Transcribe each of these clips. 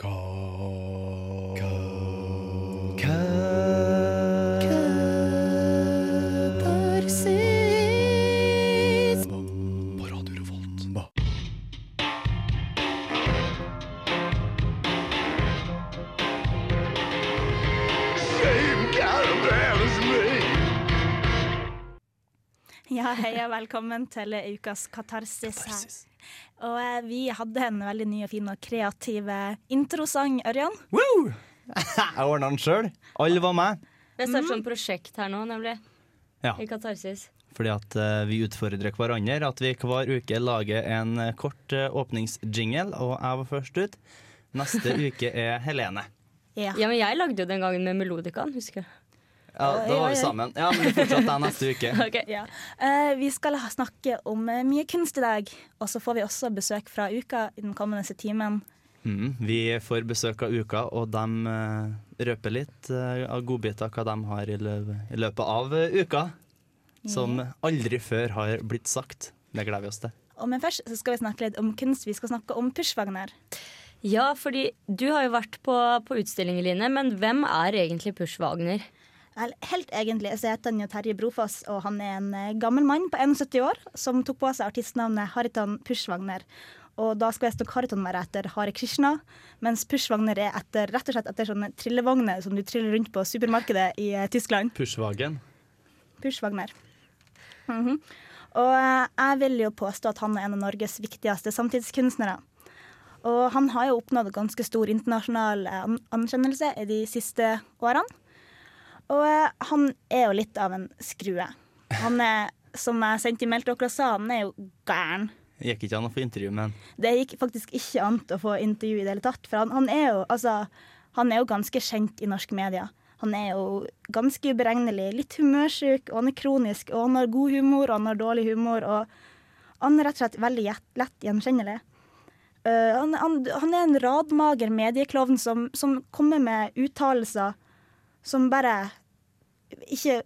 På Radio Revolt. Ja, hei og velkommen til ukas katarsis her. Og eh, vi hadde en veldig ny og fin og kreativ eh, introsang, Ørjan. Woo! Jeg ordna den sjøl. Alle var med. Det er et sånt prosjekt her nå, nemlig. Ja. I Katarsis. Fordi at eh, vi utfordrer hverandre. At vi hver uke lager en kort eh, åpningsjingle, og jeg var først ut. Neste uke er Helene. Ja. Ja, men jeg lagde jo den gangen med melodikaen, husker jeg. Ja, Da var vi sammen. Ja, men det er neste uke. Okay. Ja. Uh, vi skal snakke om eh, mye kunst i dag, og så får vi også besøk fra uka i den kommende timen. Mm, vi får besøk av uka, og de uh, røper litt uh, av godbiter hva de har i, lø i løpet av eh, uka. Som aldri før har blitt sagt. Det gleder vi oss til. Og men først så skal vi snakke litt om kunst. Vi skal snakke om Pushwagner. Ja, fordi du har jo vært på, på utstillinger, Line, men hvem er egentlig Pushwagner? Wagner? Helt egentlig så heter han jo Terje Brofoss, og han er en eh, gammel mann på 71 år som tok på seg artistnavnet Haritan Pushwagner. Og da skal visstnok Haritan være etter Hare Krishna, mens Pushwagner er etter, rett og slett etter sånne trillevogner som du triller rundt på supermarkedet i eh, Tyskland. Pushwagen. Pushwagner. Mhm. Og eh, jeg vil jo påstå at han er en av Norges viktigste samtidskunstnere. Og han har jo oppnådd ganske stor internasjonal anerkjennelse i de siste årene. Og eh, han er jo litt av en skrue. Han er, som jeg sendte i til dere sa, han er jo gæren. Gikk ikke an å få intervju med han. Det gikk faktisk ikke an å få intervju i det hele tatt. For han, han, er jo, altså, han er jo ganske kjent i norsk media. Han er jo ganske uberegnelig, litt humørsyk, og han er kronisk. Og han har god humor, og han har dårlig humor, og han er rett og slett veldig lett gjenkjennelig. Uh, han, han, han er en radmager medieklovn som, som kommer med uttalelser som bare ikke,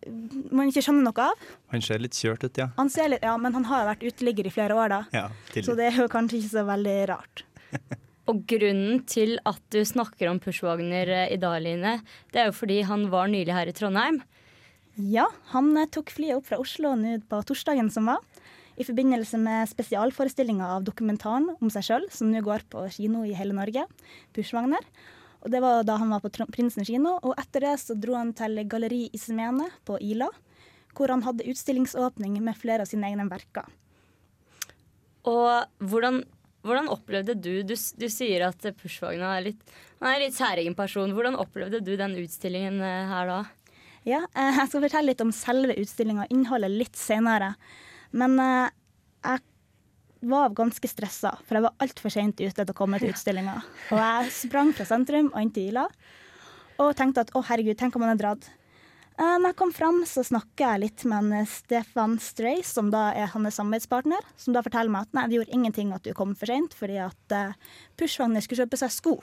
man ikke skjønner noe av. Han ser litt kjørt ut, ja. Han ser litt, ja, Men han har jo vært uteligger i flere år, da. ja Så det er jo kanskje ikke så veldig rart. Og grunnen til at du snakker om Push Wagner eh, i dag, Line, det er jo fordi han var nylig her i Trondheim. Ja, han eh, tok flyet opp fra Oslo nå på torsdagen som var, i forbindelse med spesialforestillinga av dokumentaren om seg sjøl, som nå går på kino i hele Norge, Pushwagner. Og Det var da han var på Prinsen kino, og etter det så dro han til Galleri Ismene på Ila, hvor han hadde utstillingsåpning med flere av sine egne verker. Og hvordan, hvordan opplevde du, du Du sier at Pushwagna er litt, han er en litt særegen person. Hvordan opplevde du den utstillingen eh, her da? Ja, eh, Jeg skal fortelle litt om selve utstillinga og innholdet litt senere. Men eh, jeg var ganske stressa, for jeg var altfor seint ute til å komme til utstillinga. Og jeg sprang fra sentrum og inn til Ila og tenkte at å herregud, tenk om han er dratt. Eh, Når jeg kom fram, så snakka jeg litt med en Stefan Stray, som da er hans samarbeidspartner, som da forteller meg at nei, det gjorde ingenting at du kom for seint, fordi at uh, Pushwagner skulle kjøpe seg sko.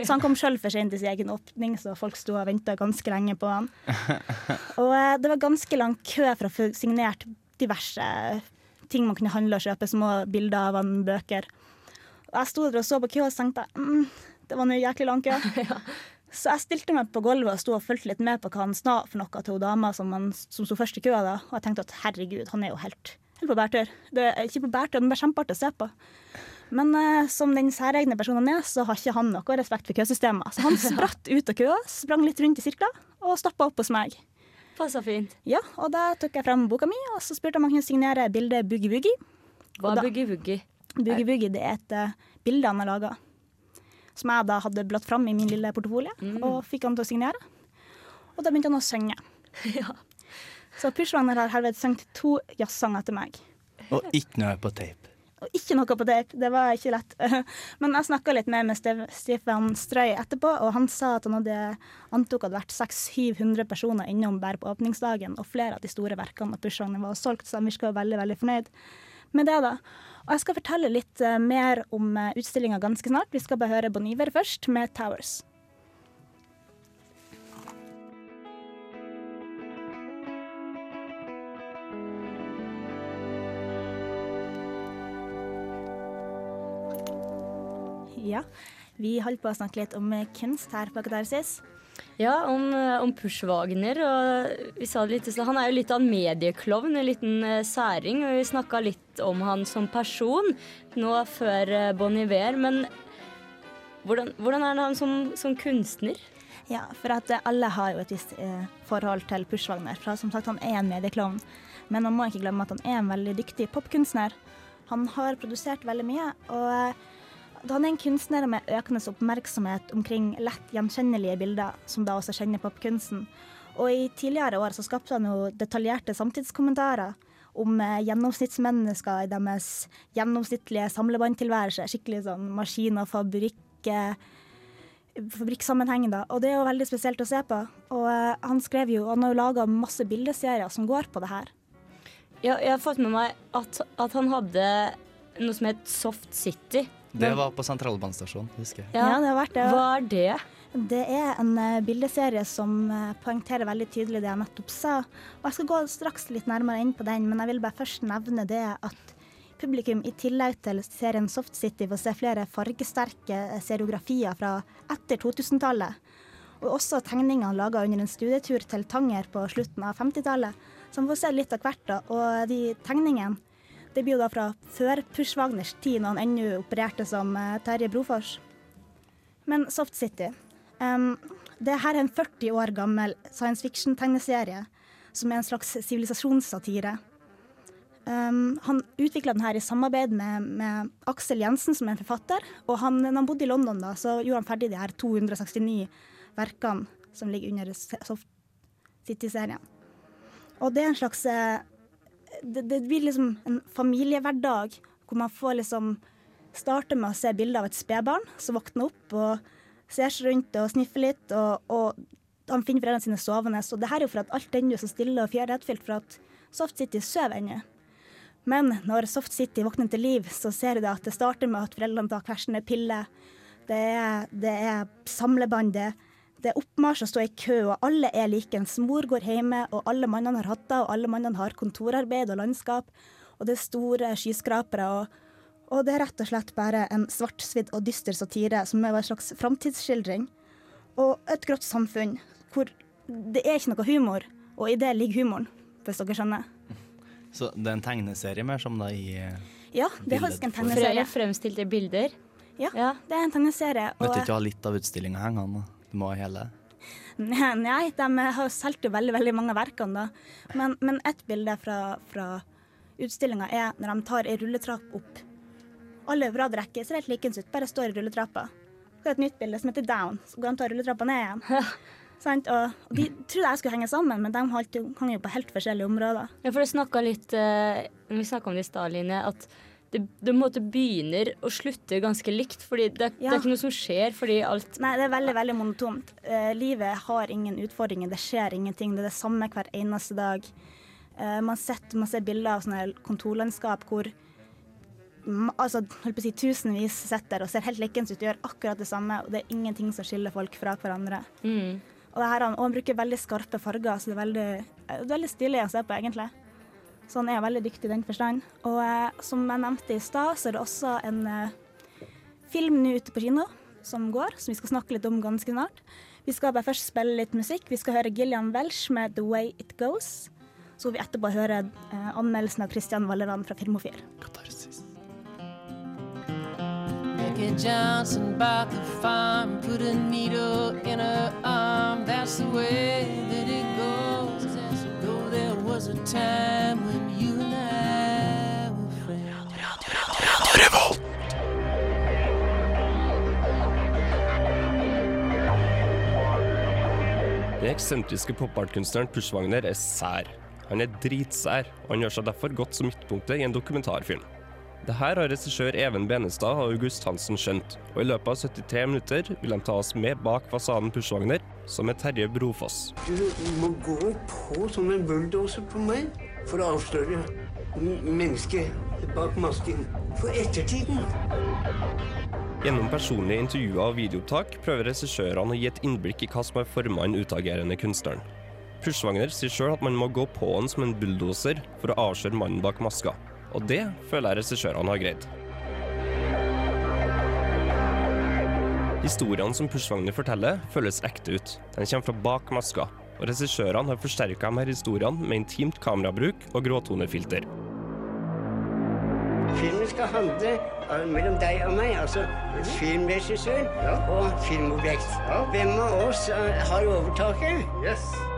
Så han kom sjøl for seint til sin egen åpning, så folk sto og venta ganske lenge på han. Og uh, det var ganske lang kø for å få signert diverse ting man kunne handle og kjøpe, små bilder av han, bøker. Og jeg sto der og så på kø og tenkte mm, det var en jæklig lang kø. Så jeg stilte meg på gulvet og sto og fulgte litt med på hva han sa for noe til dama som, han, som sto først i køa. da. Og jeg tenkte at herregud, han er jo helt, helt på bærtur. Det er ikke på bærtur, men bare kjempeartig å se på. Men eh, som den særegne personen han er, så har ikke han noe respekt for køsystemet. Så han spratt ut av køa, sprang litt rundt i sirkler og stoppa opp hos meg. Passa fint. Ja, og da tok jeg frem boka mi, og så spurte jeg om han kunne signere bildet Boogie Boogie. Hva er Boogie Woogie? Boogie Boogie det er et uh, bilde han har laga, som jeg da hadde blatt fram i min lille portefolie, og fikk han til å signere. Og da begynte han å synge. Ja. Så Pushwagner har herved sunget to jazzsanger til meg. Og ikke noe på tape. Og ikke noe på tape, det var ikke lett. Men jeg snakka litt mer med Stefan Strøy etterpå, og han sa at han hadde antok at det hadde vært 600-700 personer innom bare på åpningsdagen, og flere av de store verkene og pushene var solgt, så han virka veldig, veldig fornøyd med det. da. Og jeg skal fortelle litt eh, mer om uh, utstillinga ganske snart. Vi skal bare høre Boniver først, med 'Towers'. Ja. Vi holdt på å snakke litt om kunst her på Katarsis. Ja, om, eh, om Push Wagner. Og vi sa det litt, så han er jo litt av en medieklovn, en liten eh, særing. Og vi snakka litt om han som person nå før eh, Bon Iver. Men hvordan, hvordan er han som, som kunstner? Ja, for at eh, alle har jo et visst eh, forhold til Push Wagner. For som sagt, han er en medieklovn. Men man må ikke glemme at han er en veldig dyktig popkunstner. Han har produsert veldig mye. og eh, han er en kunstner med økende oppmerksomhet omkring lett gjenkjennelige bilder, som da også kjenner popkunsten. Og i tidligere år så skapte han jo detaljerte samtidskommentarer om eh, gjennomsnittsmennesker i deres gjennomsnittlige samlebåndtilværelse. Skikkelig sånn maskin- og fabrikk fabrikksammenheng, da. Og det er jo veldig spesielt å se på. Og eh, han skrev jo, han har jo laga masse bildeserier som går på det her. Ja, jeg har fått med meg at, at han hadde noe som het Soft City. Det var på sentralbanestasjonen, husker jeg. Ja, det har vært det. Hva er det? Det er en eh, bildeserie som eh, poengterer veldig tydelig det jeg nettopp sa. Og jeg skal gå straks litt nærmere inn på den, men jeg vil bare først nevne det at publikum i tillegg til serien Soft City får se flere fargesterke eh, seriografier fra etter 2000-tallet. Og også tegningene laga under en studietur til Tanger på slutten av 50-tallet, som får se litt av hvert. da. Og de tegningene det blir jo da fra før Push Wagners tid, når han ennå opererte som eh, Terje Brofors. Men Soft City um, Det her er en 40 år gammel science fiction-tegneserie som er en slags sivilisasjonssatire. Um, han utvikla den her i samarbeid med, med, Aksel Jensen, som er en forfatter. Og han, når han bodde i London, da, så gjorde han ferdig de her 269 verkene som ligger under Soft City-serien. Og det er en slags eh, det, det, blir liksom en familiehverdag hvor man får liksom starte med å se bilder av et spedbarn som våkner opp og ser seg rundt og sniffer litt, og, og han finner foreldrene sine sovende. Og det her er jo for at alt ennå er så stille og fjærrettfylt, for at Soft City sover ennå. Men når Soft City våkner til liv, så ser du at det starter med at foreldrene tar hver sine piller. Det er, det er samlebånd, det, er oppmarsj å stå i kø, og alle er likens. Mor går hjemme, og alle mannene har hatter, og alle mannene har kontorarbeid og landskap. Og det er store skyskrapere. og og det er rett og slett bare en svartsvidd og dyster satire som er en slags framtidsskildring. Og et grått samfunn hvor det er ikke noe humor, og i det ligger humoren, hvis dere skjønner. Så det er en tegneserie mer som da i Ja, det er faktisk en tegneserie. fremstilte bilder. Ja, Ja. det er en tegneserie. Og... du Og ikke ha litt av utstillinga hengende? Du må ha hele. nei, de har jo solgt jo veldig, veldig mange verkene, da. Men, men ett bilde fra, fra utstillinga er når de tar ei rulletrapp opp. Alle på rad rekke ser helt likens ut, bare står i rulletrappa. Så er det et nytt bilde som heter Down, så går de tar rulletrappa ned igjen. Sant? Og, og de trodde jeg skulle henge sammen, men de hang jo på helt forskjellige områder. Ja, for det snakka litt eh, Vi snakka om det i stad, Line, at det, det måte begynner og slutter ganske likt. Fordi det, det er ikke noe som skjer fordi alt Nei, det er veldig, veldig monotont. Uh, livet har ingen utfordringer, det skjer ingenting. Det er det samme hver eneste dag. Uh, man, setter, man ser bilder av sånne kontorlandskap hvor altså, si, tusenvis sitter og ser helt likens ut og gjør akkurat det samme, og det er ingenting som skiller folk fra hverandre. mm. Og, det her, og han bruker veldig skarpe farger, så det er veldig, eh, det er veldig stilig å se på, egentlig. Så han er veldig dyktig i den forstand. Og eh, som jeg nevnte i stad, så er det også en eh, film nå ute på kino som går, som vi skal snakke litt om ganske snart. Vi skal bare først spille litt musikk. Vi skal høre Gillian Welsh med 'The Way It Goes'. Så får vi etterpå høre eh, anmeldelsen av Christian Vallerand fra Filmofil. Katarsis. Becky Johnson bought the farm, put a needle in her arm. That's the way that it was a time when you and I were friends. Den eksentriske popartkunstneren Pushwagner er sær. Han er dritsær, og han gjør seg derfor godt som midtpunktet i en dokumentarfilm. Det her har regissør Even Benestad og August Hansen skjønt, og i løpet av 73 minutter vil de ta oss med bak fasaden Pushwagner, som er Terje Brofoss. Du må gå på som en bulldoser på meg for å avsløre mennesket bak masken. For ettertiden. Gjennom personlige intervjuer og videoopptak prøver regissørene å gi et innblikk i hva som har forma den utagerende kunstneren. Pushwagner sier sjøl at man må gå på han som en bulldoser for å avsløre mannen bak maska, og det føler jeg regissørene har greid. Historiene som Pushwagner forteller, føles ekte ut. Den kommer fra bak maska, og regissørene har forsterka disse historiene med intimt kamerabruk og gråtonefilter. Filmen skal handle eh, mellom deg og meg, altså filmregissør og filmobjekt. Hvem av oss eh, har overtaket?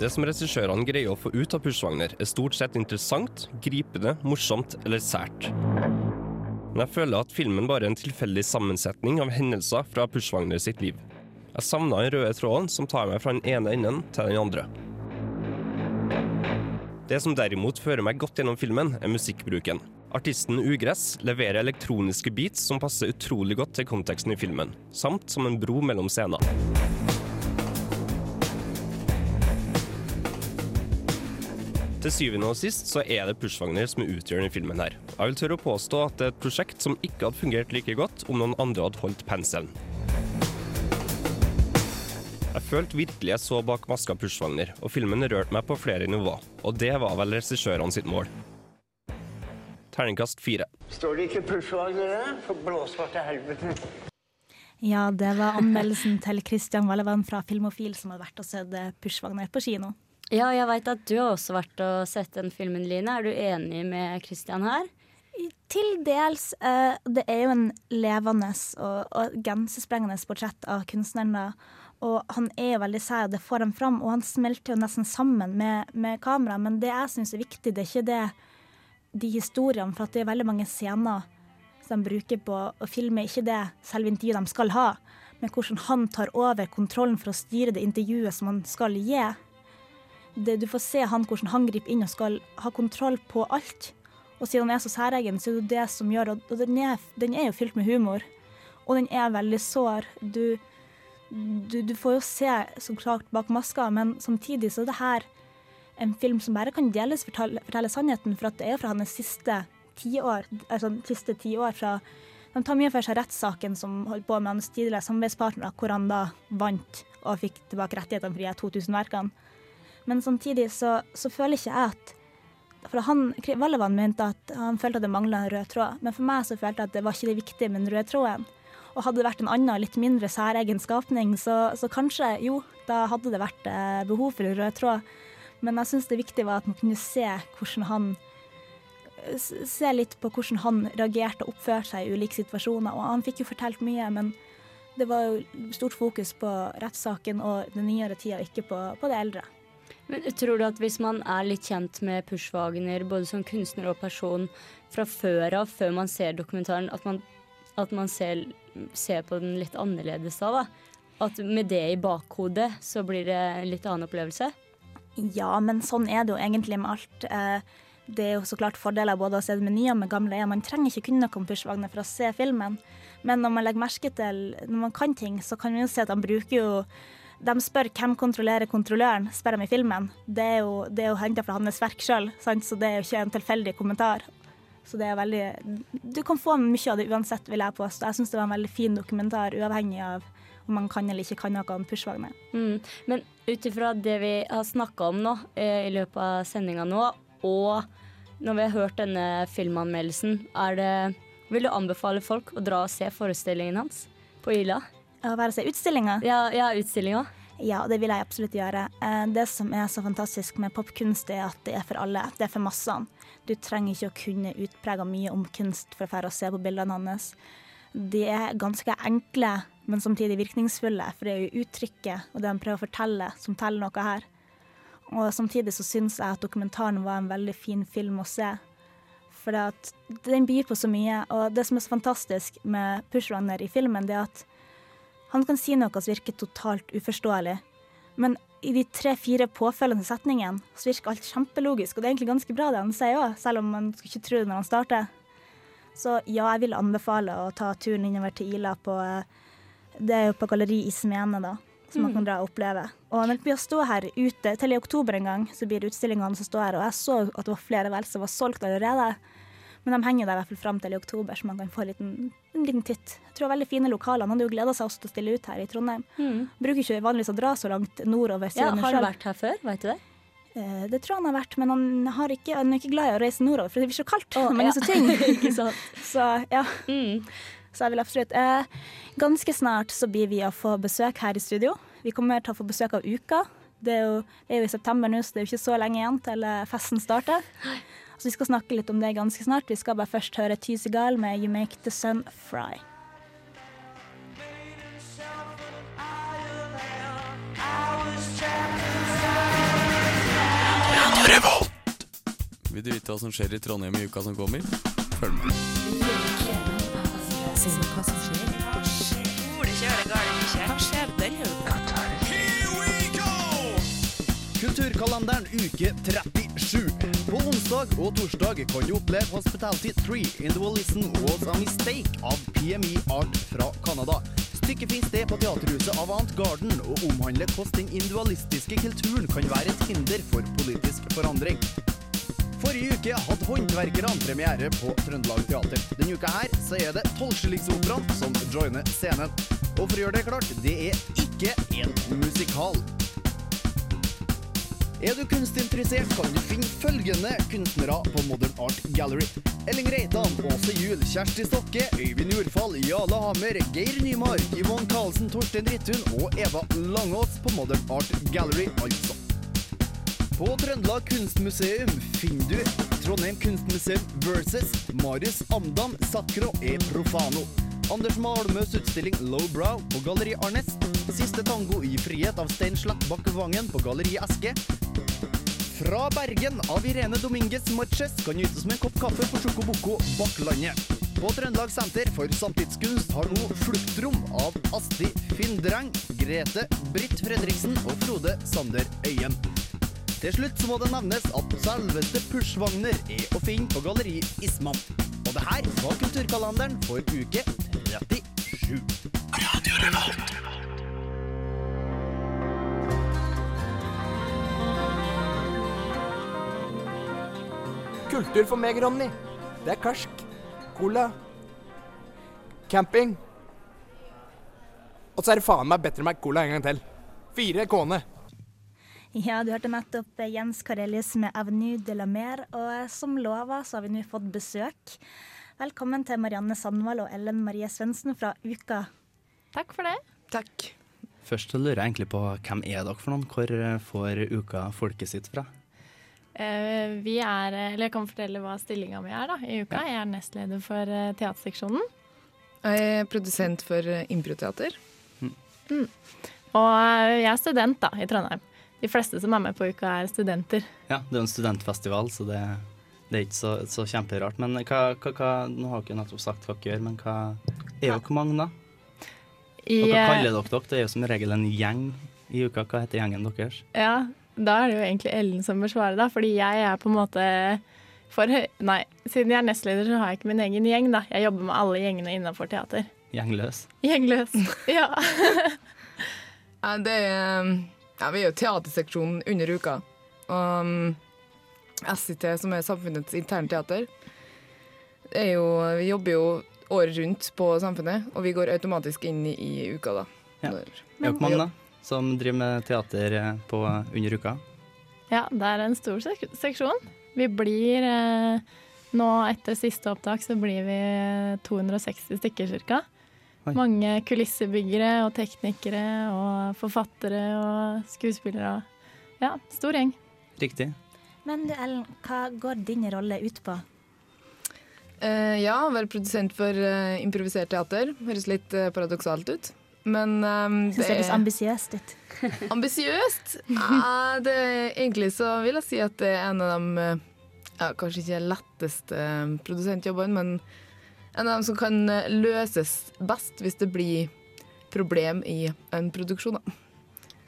Det som regissørene greier å få ut av Pushwagner, er stort sett interessant, gripende, morsomt eller sært. Men jeg føler at filmen bare er en tilfeldig sammensetning av hendelser fra Pushwagner sitt liv. Jeg savna den røde tråden som tar meg fra den ene enden til den andre. Det som derimot fører meg godt gjennom filmen, er musikkbruken. Artisten Ugress leverer elektroniske beats som passer utrolig godt til konteksten i filmen, samt som en bro mellom scener. Til syvende og sist så er det Pushwagner som er utgjørende i filmen her. Jeg vil tørre å påstå at det er et prosjekt som ikke hadde fungert like godt om noen andre hadde holdt penselen. Jeg følte virkelig jeg så bak maska Pushwagner, og filmen rørte meg på flere nivåer. Og det var vel regissørene sitt mål. Terningkast fire. Står det ikke Pushwagner der? For blåsvarte helvete. Ja, det var anmeldelsen til Kristian Vallevann fra Filmofil som hadde vært og sett Pushwagner på kino. Ja, jeg veit at du har også vært og sett den filmen, Line. Er du enig med Christian her? Til dels. Uh, det er jo en levende og, og grensesprengende portrett av kunstneren. da. Og han er jo veldig sær, og det får han fram. Og han smelter jo nesten sammen med, med kamera. Men det jeg syns er viktig, det er ikke det, de historiene, for det er veldig mange scener som de bruker på å filme, ikke det selve intervjuet de skal ha, men hvordan han tar over kontrollen for å styre det intervjuet som han skal gi. Det, du får se han, hvordan han griper inn og skal ha kontroll på alt. Og siden han er så særegen, så er det det som gjør Og, den, er, den er jo fylt med humor. Og den er veldig sår. Du, du, du får jo se så klart bak maska, men samtidig så er det her en film som bare kan deles fortelle, fortelle sannheten, for at det er fra hans siste tiår. Altså siste De tar mye for seg rettssaken som holdt på med hans tidligere samarbeidspartnere, hvor han da vant og fikk tilbake rettighetene for de her 2000 verkene. Men samtidig så, så føler ikke jeg at For han, Vallevann mente at han følte at det mangla en rød tråd, men for meg så følte jeg at det var ikke det viktige med den røde tråden. Og hadde det vært en annen, litt mindre særegen skapning, så, så kanskje, jo, da hadde det vært eh, behov for en rød tråd. Men jeg syns det viktige var at man kunne se hvordan han Se litt på hvordan han reagerte og oppførte seg i ulike situasjoner. Og han fikk jo fortalt mye, men det var jo stort fokus på rettssaken og den nyere tida, ikke på, på det eldre. Men Tror du at hvis man er litt kjent med Pushwagner, både som kunstner og person, fra før av, før man ser dokumentaren, at man, at man ser, ser på den litt annerledes da? da? At med det i bakhodet så blir det en litt annen opplevelse? Ja, men sånn er det jo egentlig med alt. Eh, Det er jo så klart fordeler både å se det med nye og med gamle øyne. Man trenger ikke kunne noe om Pushwagner for å se filmen, men når man legger merke til, når man kan ting, så kan man jo se at han bruker jo De spør hvem kontrollerer kontrolløren, spør de i filmen. Det er jo, det jo henta fra hans verk sjøl, så det er jo ikke en tilfeldig kommentar. Så det er veldig Du kan få mye av det uansett, vil jeg påstå. Jeg syns det var en veldig fin dokumentar, uavhengig av om man kan eller ikke kan noe om Pushwagner. Mm. Men ut ifra det vi har snakka om nå eh, i løpet av sendinga nå, og når vi har hørt denne filmanmeldelsen, er det Vil du anbefale folk å dra og se forestillingen hans på Ila? Å være seg utstillinga? Ja, ja utstillinga. Ja, det vil jeg absolutt gjøre. Eh, Det som er så fantastisk med popkunst, er at det er for alle. Det er for massene. Du trenger ikke å kunne utprega mye om kunst for å dra og se på bildene hans. De er ganske enkle, men samtidig virkningsfulle, for det er jo uttrykket og det han prøver å fortelle, som teller noe her. Og samtidig så syns jeg at dokumentaren var en veldig fin film å se. For den byr på så mye, og det som er så fantastisk med Pushrunner i filmen, det er at han kan si noe som virker totalt uforståelig, men i de tre-fire påfølgende setningene så virker alt kjempelogisk, og det er egentlig ganske bra det han sier òg, selv om man skulle ikke tro det når han starter. Så ja, jeg vil anbefale å ta turen innover til Ila på eh, Det er jo på Galleri i Smene, da, som man kan dra og oppleve. Og når vi stå her ute til i oktober en gang, så blir det utstillingene som står her, og jeg så at det var flere vel som var solgt allerede. Men de henger der i hvert fall fram til i oktober, så man kan få en liten, en liten titt. Jeg tror det er veldig fine lokaler. Han hadde jo gleda seg også til å stille ut her i Trondheim. Bruker ikke vanligvis å dra så langt nordover. Ja, har han vært her før? Vet du det? Eh, Det tror han har vært, men han, har ikke, han er ikke glad i å reise nordover, for det blir så kaldt. Å, mange ja. så ting. Ikke sant? Så ja. Mm. Så jeg vil absolutt eh, Ganske snart så blir vi å få besøk her i studio. Vi kommer til å få besøk av Uka. Det er jo, det er jo i september nå, så det er jo ikke så lenge igjen til eh, festen starter. Så vi skal snakke litt om det ganske snart. Vi skal bare først høre Tysegal med You Make The Sun Fry. Vil du vite hva som skjer i Trondheim i uka som kommer? Følg med. Kulturkalenderen uke 37. På onsdag og torsdag kan du oppleve Hospitality 3 In The Wallison Was A Mistake av PMI Art fra Canada. Stykket finner sted på Teaterhuset Avant Garden og omhandler hvordan den individualistiske kulturen kan være et hinder for politisk forandring. Forrige uke hadde Håndverkerne premiere på Trøndelag Teater. Denne uka her så er det Tolvskillingsoperaen som joiner scenen. Og for å gjøre det klart, det er ikke en musikal. Er du kunstinteressert, kan du finne følgende kunstnere på Modern Art Gallery. Elling Reitan, Åse Juel, Kjersti Stokke, Øyvind Jordfall, Jale Hammer, Geir Nymark, Yvonne Karlsen, Torstein Rittun og Eva Langås på Modern Art Gallery, altså. På Trøndelag Kunstmuseum finner du Trondheim Kunstmuseum versus Marius Amdam Sakro e Profano. Anders Malmøs utstilling Lowbrow på Galleri Arnes. Siste tango i frihet av Stein Slettbakk på Galleri Eske. Fra Bergen av Irene Dominguez Marches kan nytes med en kopp kaffe på Sjokoboko Bakklandet. På Trøndelag Senter for samtidskunst har nå Fluktrom av Asti Findreng, Grete Britt Fredriksen og Frode Sander Øyen. Til slutt må det nevnes at selveste Pushwagner er å finne på Galleri Isman. Og det her var Kulturkalenderen for uke 37. Kultur for meg, Ronny. Det er karsk, cola, camping. Og så er det faen meg Better Mac Cola en gang til. Fire kåne. Ja, du hørte nettopp Jens Karelius med 'Avenue de la Mer', og som lova så har vi nå fått besøk. Velkommen til Marianne Sandvall og Ellen Marie Svendsen fra Uka. Takk for det. Takk. Først lurer jeg egentlig på hvem er dere for noen? Hvor eh, får uka folket sitt fra? Eh, vi er, eh, eller Jeg kan fortelle hva stillinga mi er da, i uka. Jeg er nestleder for teaterseksjonen. Jeg er produsent for improteater. Mm. Mm. Og jeg er student da, i Trondheim. De fleste som er med på uka, er studenter. Ja, det er jo en studentfestival, så det, det er ikke så, så kjemperart. Men hva, hva, hva Nå har dere nettopp sagt hva dere gjør, men hva er dere mange, da? I, Og hva kaller dere dere? Det er jo som regel en gjeng i uka. Hva heter gjengen deres? Ja, da er det jo egentlig Ellen som bør svare, da. Fordi jeg er på en måte for høy... Nei, siden jeg er nestleder, så har jeg ikke min egen gjeng, da. Jeg jobber med alle gjengene innenfor teater. Gjengløs? Gjengløs. ja. Ja, det er, ja, vi er jo teaterseksjonen under uka. Og um, SIT, som er samfunnets interne teater, er jo, vi jobber jo året rundt på Samfunnet, og vi går automatisk inn i, i uka da. Ja. Mange, da? Som driver med teater eh, på under uka? Ja, det er en stor sek seksjon. Vi blir eh, Nå etter siste opptak så blir vi 260 stykker ca. Mange kulissebyggere og teknikere og forfattere og skuespillere. og Ja, stor gjeng. Riktig. Men du Ellen, hva går din rolle ut på? Uh, ja, være produsent for uh, improvisert teater. Høres litt uh, paradoksalt ut. Men um, det høres ambisiøst ut. Ambisiøst? Ja, det, egentlig så vil jeg si at det er en av de ja, Kanskje ikke letteste eh, produsentjobbene, men en av dem som kan løses best hvis det blir problem i en produksjon. Da.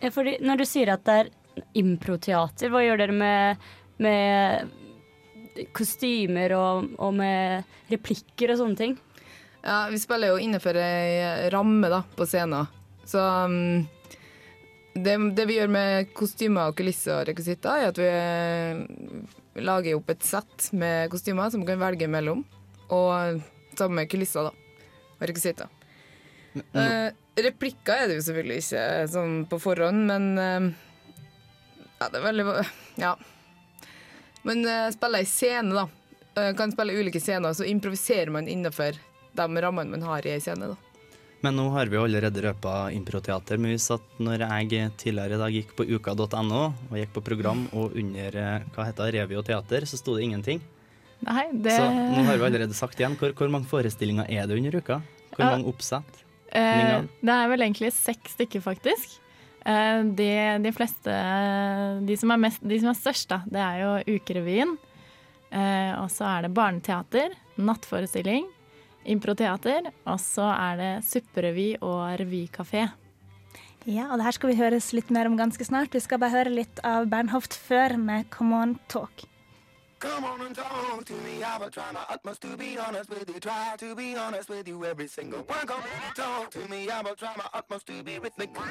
Ja, fordi når du sier at det er improteater, hva gjør dere med, med kostymer og, og med replikker og sånne ting? Ja, vi spiller jo innenfor ei ramme da, på scenen. Så um, det, det vi gjør med kostymer og kulisser og rekvisitter, er at vi eh, lager opp et sett med kostymer som vi kan velge mellom. Og sammen med kulisser da, og rekvisitter. Uh, replikker er det jo selvfølgelig ikke sånn på forhånd, men uh, ja, det er veldig Ja. Men uh, spiller ei scene, da. Uh, kan spille ulike scener, så improviserer man innenfor de rammene man har i ei scene. da. Men nå har vi allerede røpa improteater. Men hvis at når jeg tidligere i dag gikk på uka.no og gikk på program, og under eh, hva heter revy og teater, så sto det ingenting. Nei, det Så nå har vi allerede sagt igjen. Hvor, hvor mange forestillinger er det under uka? Hvor Ja. mange oppsett? Eh, det er vel egentlig seks stykker, faktisk. Eh, de, de fleste de som, mest, de som er størst, da, det er jo Ukerevyen. Eh, og så er det barneteater, nattforestilling, improteater, og så er det supperevy og revykafé. Ja, og det her skal vi høres litt mer om ganske snart. Vi skal bare høre litt av Bernhoft før med Come On Talk. Come on and talk to me. I will try my utmost to be honest with you. Try to be honest with you every single one. Come on, talk to me. I will try my utmost to be rhythmic. Try,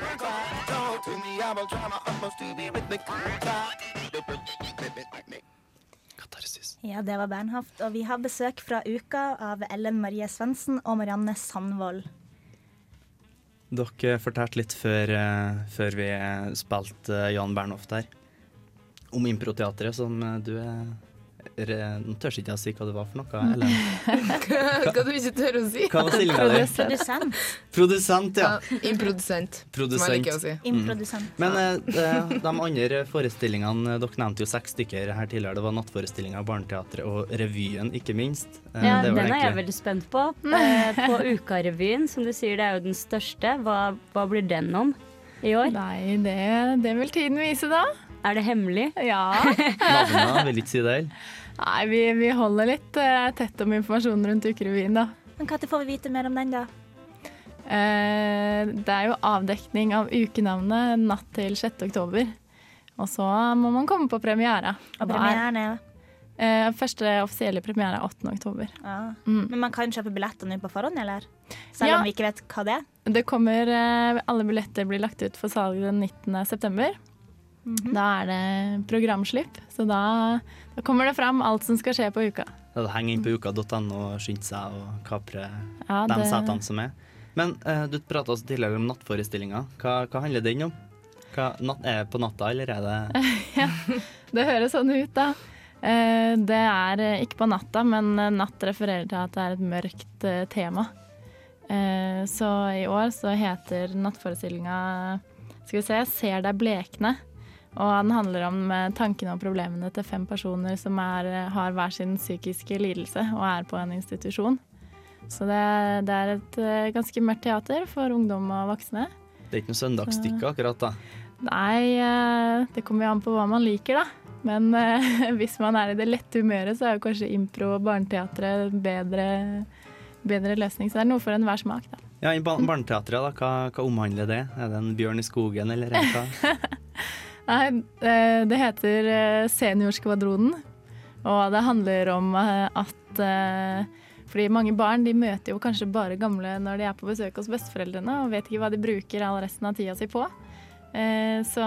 talk to me. I will try my utmost to be rhythmic. Try. Ja, det var Bernhoft. Og vi har besøk fra uka av Ellen Marie Svendsen og Marianne Sandvold. Dere fortalte litt før, eh, før vi spilte eh, Jan Bernhoft her, om improteatret, som eh, du er Nå tør ikke jeg si hva det var for noe, Eller? Hva du ikke tør å si? Hva var stillinga di? Produsent. Produsent, ja. Improdusent, som jeg liker å si. Mm. Men eh, de, andre forestillingene Dere nevnte jo seks stykker her tidligere. Det var Nattforestillinga, Barneteatret og Revyen, ikke minst. Eh, Ja, det den var er jeg veldig spent på. Eh, på Ukarevyen, som du sier, det er jo den største. Hva, hva blir den om i år? Nei, det, det vil tiden vise, da. Er det hemmelig? Ja. Navnene vil ikke si det. Nei, vi, vi holder litt uh, tett om informasjonen rundt Ukerevyen, da. Men når får vi vite mer om den, da? Uh, det er jo avdekning av ukenavnet natt til 6. oktober. Og så må man komme på premiere. Og er- premieren er Uh, første offisielle premiere er 8. oktober. ja. Mm. Men man kan kjøpe billetter nå på forhånd, eller? Selv Ja. om vi ikke vet hva det er? Det kommer, Alle billetter blir lagt ut for salg den 19. september. Mhm. Da er det programslipp, så da, da kommer det fram alt som skal skje på uka. Da er å henge inn på uka.no og skynde seg og kapre Ja, de det- setene som er. Men uh, du prata også tidligere om nattforestillinga. Hva, hva handler den om? Hva, natt, er det på natta, eller er det ja, det høres sånn ut, da. Uh, Det er eh, ikke på natta, men natt refererer til at det er et mørkt uh, tema. Eh, Så i år så heter nattforestillinga Skal vi se 'Ser deg blekne'. Og den handler om eh, tankene og problemene til fem personer som er, eh, har hver sin psykiske lidelse og er på en institusjon. Så det, det er et eh, ganske mørkt teater for ungdom og voksne. Det er ikke noe søndagsstykke akkurat, da. Nei, det kommer jo an på hva man liker, da. Men hvis man er i det lette humøret, så er jo kanskje impro og barneteatret bedre, bedre løsning. Så det er noe for enhver smak, da. Ja, I ba- Barneteatret, da, hva, hva omhandler det? Er det en bjørn i skogen, eller er hva? Nei, eh, det heter eh, Seniorskvadronen. Og det handler om eh, at fordi mange barn de møter jo kanskje bare gamle når de er på besøk hos besteforeldrene, og vet ikke hva de bruker all resten av tida si på. Så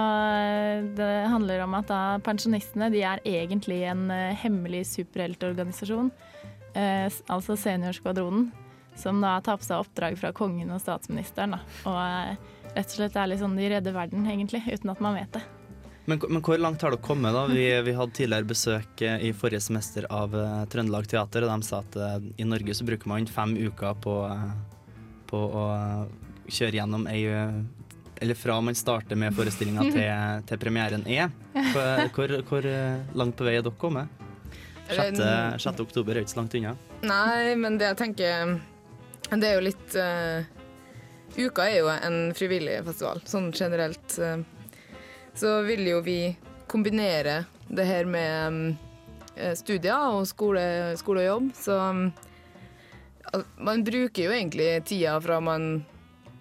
det handler om at da pensjonistene de er egentlig en hemmelig superheltorganisasjon, altså Seniorskvadronen, som da tar på seg oppdrag fra kongen og statsministeren. Da, og rett og slett er litt sånn de redder verden, egentlig, uten at man vet det. Men, men hvor langt har dere kommet? da? Vi, vi hadde tidligere besøk eh, i forrige semester av uh, Trøndelag Teater, og de sa at uh, i Norge så bruker man fem uker på, uh, på å kjøre gjennom ei Eller fra man starter med forestillinga til, til premieren er. Hvor, hvor, langt på vei er dere kommet? 6. 6. oktober er ikke så langt unna. Nei, men det jeg tenker Det er jo litt Uka er jo en frivillig festival, sånn generelt. eh, så vil jo vi kombinere det her med mm, eh, studier og skole, skole og jobb. Så mm, man bruker jo egentlig tida fra man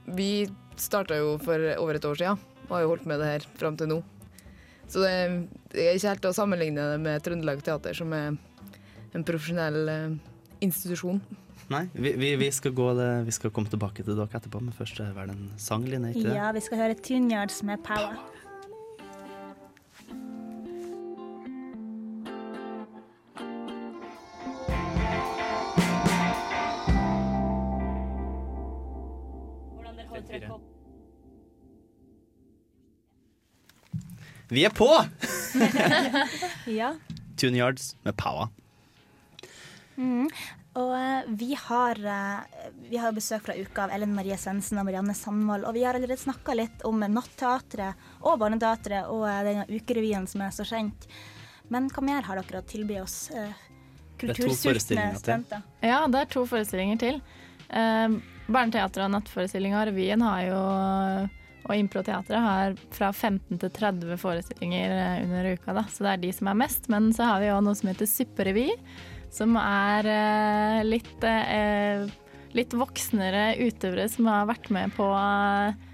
Vi starta jo for over et år siden og har jo holdt med det her fram til nå. Så det, det er ikke helt å sammenligne det med Trøndelag Teater, som er en profesjonell eh, institusjon. Nei, vi, vi, vi, skal gå det, vi skal komme tilbake til dere etterpå, men først er det en sang, Line? ikke det? Ja, vi skal høre Tuneyards med Power. Vi er på! Ja. Tune Yards med Power. Mm. Og eh, vi har, eh, vi har besøk fra uka av Ellen Marie Svendsen og Marianne Sandvold. Og vi har allerede snakka litt om Natteatret og Barneteatret og eh, denne ukerevyen som er så kjent. Men hva mer har dere å tilby oss kultursultne studenter? Ja, det er to forestillinger til. Eh, Barneteatret og Nattforestillinga og revyen har jo og Improteatret har fra 15 til 30 forestillinger eh, under uka, da. så det er de som er mest. Men så har vi òg noe som heter Supperevy, som er eh, litt, eh, litt voksnere utøvere som har vært med på,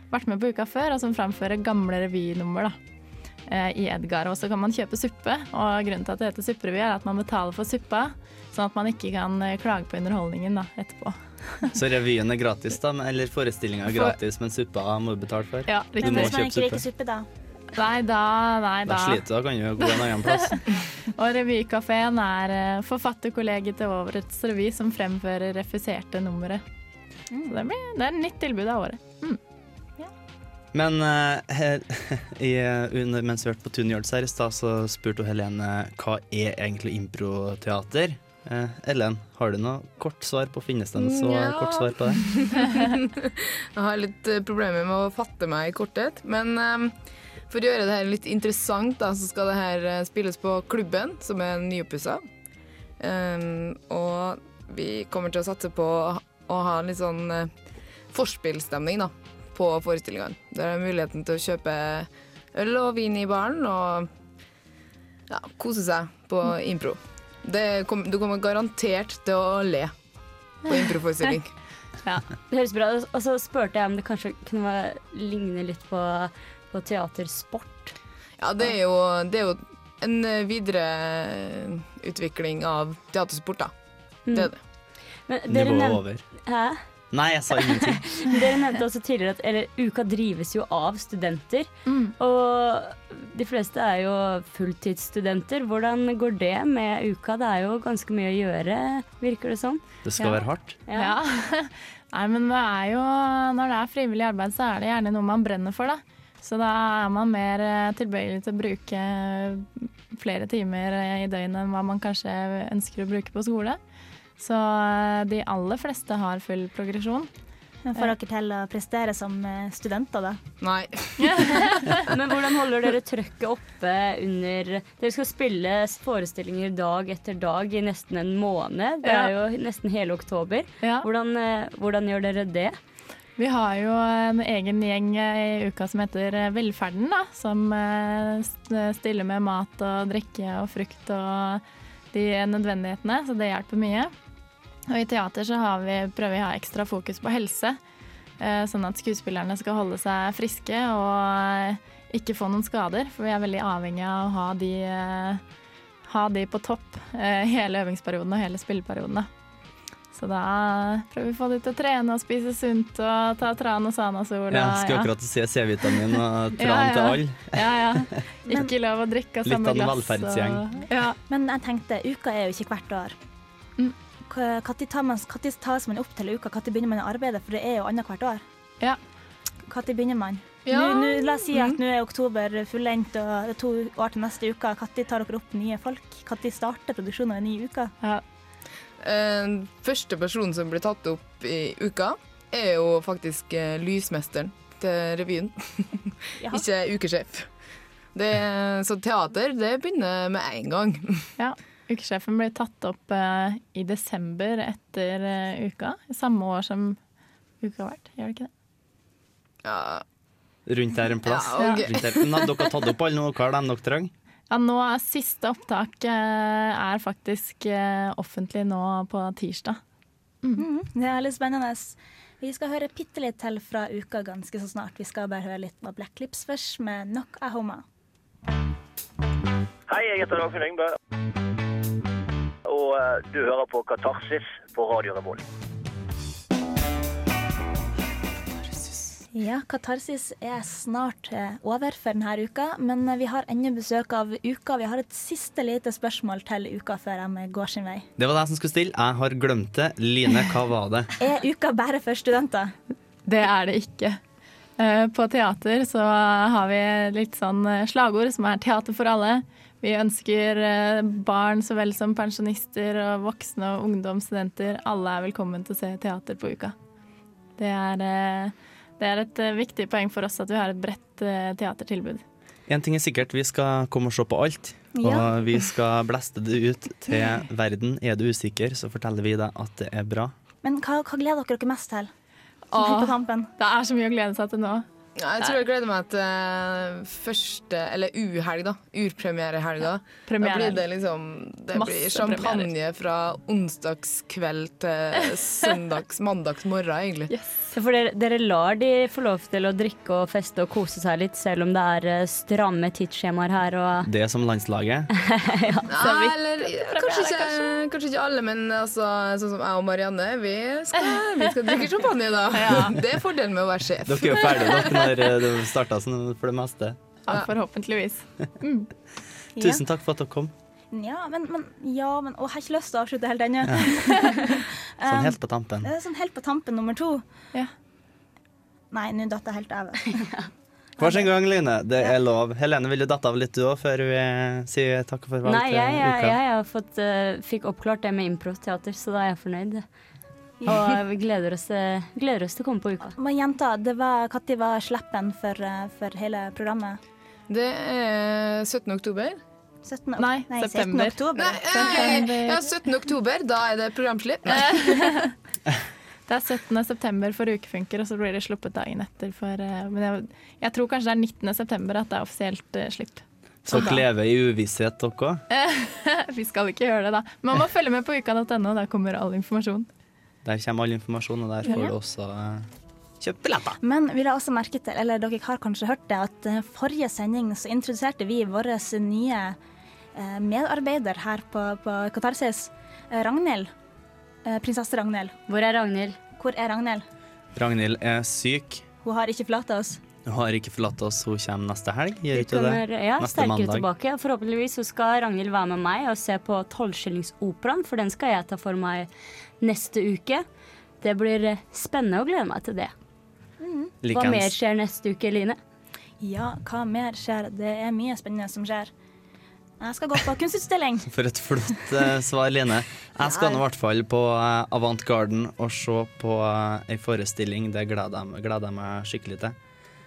vært med på uka før, og som framfører gamle revynummer da, i Edgar. Og så kan man kjøpe suppe, og grunnen til at det heter supperevy, er at man betaler for suppa, sånn at man ikke kan klage på underholdningen da, etterpå. Så revyen er gratis, da, eller forestillinga er gratis, men suppa må du betale for? Ja, du Men må hvis man kjøpe ikke liker suppe. suppe, da? Nei, da, nei, Da da. sliter du, da kan du gå en annen plass. Og Revykafeen er eh, forfatterkollegiet til årets revy som fremfører refuserte numre. Så det, blir, det er et nytt tilbud av året. Men uh, her, i, under, mens vi hørte på Tunjords her i stad, så spurte Helene hva er egentlig improteater? Eh, Ellen, har du noe kort svar på finnes det en så Nja. kort svar på det? Jeg har litt eh, problemer med å fatte meg i korthet, men um, for å gjøre det her litt interessant, da, så skal det her eh, spilles på klubben, som er nyoppussa. Um, og vi kommer til å satse på å ha litt sånn uh, forspillstemning da, på forestillingene. Der er muligheten til å kjøpe øl og vin i baren og ja, kose seg på impro. Det kom, du kommer garantert til å le på improforestilling. Ja. Det høres bra ut. Og så spurte jeg om det kanskje kunne ligne litt på, på teatersport. Ja, det er jo, det er jo en eh, videreutvikling av teatersport, da. Det er det. Men Nivået over. Hæ? Nei, jeg sa ingenting. Dere nevnte også tidligere at eller, uka drives jo av studenter. Og de fleste er jo fulltidsstudenter. Hvordan går det med uka? Det er jo ganske mye å gjøre, virker det som. Det skal Ja. være hardt. Ja. Nei, men det er jo Når det er frivillig arbeid, så er det gjerne noe man brenner for, da. Så da er man mer eh, tilbøyelig til å bruke flere timer eh, i døgnet enn hva man kanskje ønsker å bruke på skole. Så eh, de aller fleste har full progresjon. Men Får dere til å prestere som eh, studenter, da? Nei. Men hvordan holder dere trøkket oppe under Dere skal spille forestillinger dag etter dag i nesten en måned. Det er jo nesten hele oktober. Ja. Hvordan, eh, hvordan gjør dere det? Vi har jo en egen gjeng eh, i uka som heter eh, Velferden, da. Som eh, stiller med mat og drikke og frukt og de nødvendighetene, så det hjelper mye. Og i teater så har vi, prøver vi å ha ekstra fokus på helse, eh, sånn at skuespillerne skal holde seg friske og ikke få noen skader. For vi er veldig avhengig av å ha de, eh, ha de på topp eh, hele øvingsperioden og hele spilleperioden. Så da prøver vi å få de til å trene og spise sunt og ta tran og sanasol. Ja, skal akkurat si C-vitamin og tran Ja, ja. til alle. Ja, ja. Ikke lov å drikke av Litt av en glass. velferdsgjeng. og- Ja. Men jeg tenkte, uka er jo ikke hvert år. Mm. Når tar man, tas man opp til uka? Når begynner man å arbeide? For det er jo annethvert år. Ja. Når begynner man? Ja. Nå, nå, la oss si at Mm. nå er oktober fullendt og det er to år til neste uke. Når tar dere opp nye folk? Når starter produksjonen av en ny uke? Ja. Uh, første personen som blir tatt opp i uka, er jo faktisk uh, lysmesteren til revyen. Ikke ukesjef. Det, så teater, det begynner med en gang. ja. Ukesjefen blir tatt opp uh, i desember etter uh, uka. Samme år som uka har vært, gjør det ikke det? Ja, Rundt der en plass. Ja, okay. Rundt der. Nå, dere har tatt opp alle nå, hva er dem dere trenger? Ja, nå er siste opptak uh, er faktisk offentlig nå på tirsdag. Mhm, Det er litt spennende. Vi skal høre bitte litt til fra uka ganske så snart. Vi skal bare høre litt på Black Lips først, med Nok er Homa. Hei, jeg heter Dagfinn Yngve. Og eh, du hører på Katarsis på Radio Revolt. Ja, Katarsis er snart eh, over for denne uka, men eh, vi har ennå besøk av uka. Vi har et siste lite spørsmål til uka før de går sin vei. Det var deg som skulle stille. Jeg har glemt det. Line, hva var det? Er uka bare for studenter? Det er det ikke. Eh, På teater så har vi litt sånn slagord som er 'teater for alle'. Vi ønsker eh, barn så vel som pensjonister og voksne og ungdom, studenter. Alle er velkommen til å se teater på uka. Det er, eh, det er et eh, viktig poeng for oss at vi har et bredt teatertilbud. En ting er sikkert, vi skal komme og se på alt. Ja. Og vi skal blaste det ut til verden. Er du usikker, så forteller vi deg at det er bra. Men hva, hva gleder dere dere mest til? Tampen. Det er så mye å glede seg til nå. Ja, jeg tror jeg gleder meg til første, eller U-helg, da. Urpremierehelga. Da blir det liksom Det Masse blir champagne fra onsdagskveld til søndags, mandags morgen, egentlig. Yes. for dere, dere lar de få lov til å drikke og feste og kose seg litt, selv om det er eh, stramme tidsskjemaer her og Det er som landslaget. Ja, eller kanskje ikke, kanskje ikke alle, men altså, sånn som jeg og Marianne, vi skal, vi skal drikke champagne, da. Det er fordelen med å være sjef. Dere er jo ferdige dere når eh, starta sånn for det meste. Ja, forhåpentligvis. Mm. Tusen takk for at dere kom. Ja, men, men, ja, men Å, jeg har ikke lyst til å avslutte helt ennå. Sånn helt på tampen. Det er sånn helt på tampen nummer to. Nei, nå datt jeg helt av. Hver sin gang, Line. Det er lov. Helene, vil du datte av litt du òg, før vi sier takk for valg Nei, jeg, jeg, jeg, jeg har fått, uh, fikk oppklart det med improteater, så da er jeg fornøyd. Og vi gleder oss, gleder oss til å komme på uka. Men jenta, det var, når var slippen for, eh, for hele programmet? Det er 17. oktober. 17. ok- Nei, 16. september. oktober. Nei, ja, 17. oktober, da er det programslipp. Det er 17. september for Ukefunker, og så blir det sluppet dagen etter. For, eh, men jeg, jeg tror kanskje det er 19. september at det er offisielt eh, slipp. Så dere lever i uvisshet, dere òg? Vi skal ikke gjøre det, da. Man må følge med på uka.no, der kommer all informasjon. Der kommer all informasjon, og der får Ja. du også eh, kjøpt billetter. Men vi la også merke til, eller dere har kanskje hørt det, at eh, forrige sending så introduserte vi vår nye eh, medarbeider her på, på Katarsis, Ragnhild. Eh, prinsesse Ragnhild. Hvor er Ragnhild? Hvor er Ragnhild? Ragnhild er syk. Hun har ikke forlatt oss. Hun har ikke forlatt oss. Hun kommer neste helg, gjør ikke det? kommer ja, Neste sterkere mandag. tilbake. Forhåpentligvis så skal Ragnhild være med meg og se på Tolvskillingsoperaen, for den skal jeg ta for meg neste uke. Det blir eh, spennende å glede meg til det. Hva Likeens. mer skjer neste uke, Line? Ja, hva mer skjer? Det er mye spennende som skjer. Jeg skal gå på kunstutstilling. For et flott uh, svar, Line. Jeg skal nå i hvert fall på uh, Avant Garden og se på uh, ei forestilling. Det gleder jeg, gleder jeg meg skikkelig til.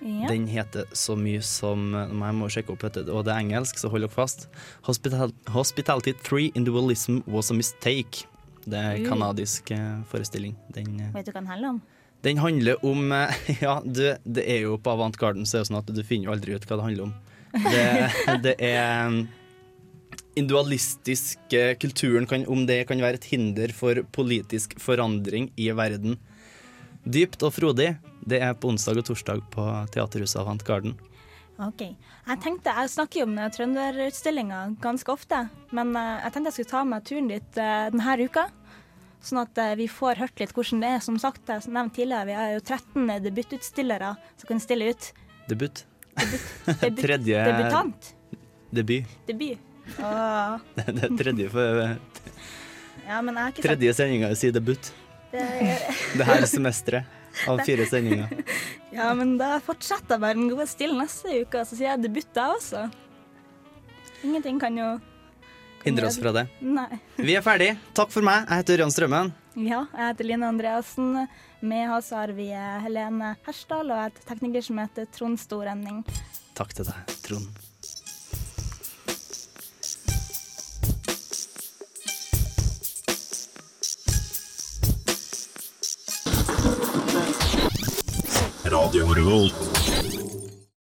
Ja. Den heter så mye som eh, Jeg må sjekke opp, dette, og det er engelsk, så hold dere fast. Hospital Hospitality 3 Individualism Was a Mistake. Det er en kanadisk eh, forestilling. Den, eh, Vet du hva den handler om? den handler om Ja, du, det er jo på Avant Garden så er det sånn at du finner jo aldri ut hva det handler om. Det, det er den Individualistisk eh, kulturen, kan, om det kan være et hinder for politisk forandring i verden. Dypt og frodig. Det er på onsdag og torsdag på Teaterhuset Avant Garden. Ok. Jeg tenkte, jeg snakker jo om den trønderutstillinga ganske ofte, men eh, jeg tenkte jeg skulle ta med turen dit eh, denne uka. Sånn at eh, vi får hørt litt hvordan det er. Som sagt, jeg nevnte tidligere, vi er jo 13 debututstillere som kan stille ut. Debut. Debut- Tredje Debutant. Debut. Debut. Åh. Det det er tredje, for, Ja, har tredje sendinga sier debut. det. Det her semesteret av fire sendinger. Ja, men da fortsetter jeg bare den gode stilen neste uke, så sier jeg debut jeg også. Ingenting kan jo Hindre oss fra det. Nei. Vi er ferdig. Takk for meg. Jeg heter Ørjan Strømmen. Ja, jeg heter Line Andreassen. Med oss har vi Helene Hersdal og et tekniker som heter Trond Storending. Takk til deg, Trond. Radio Revolt.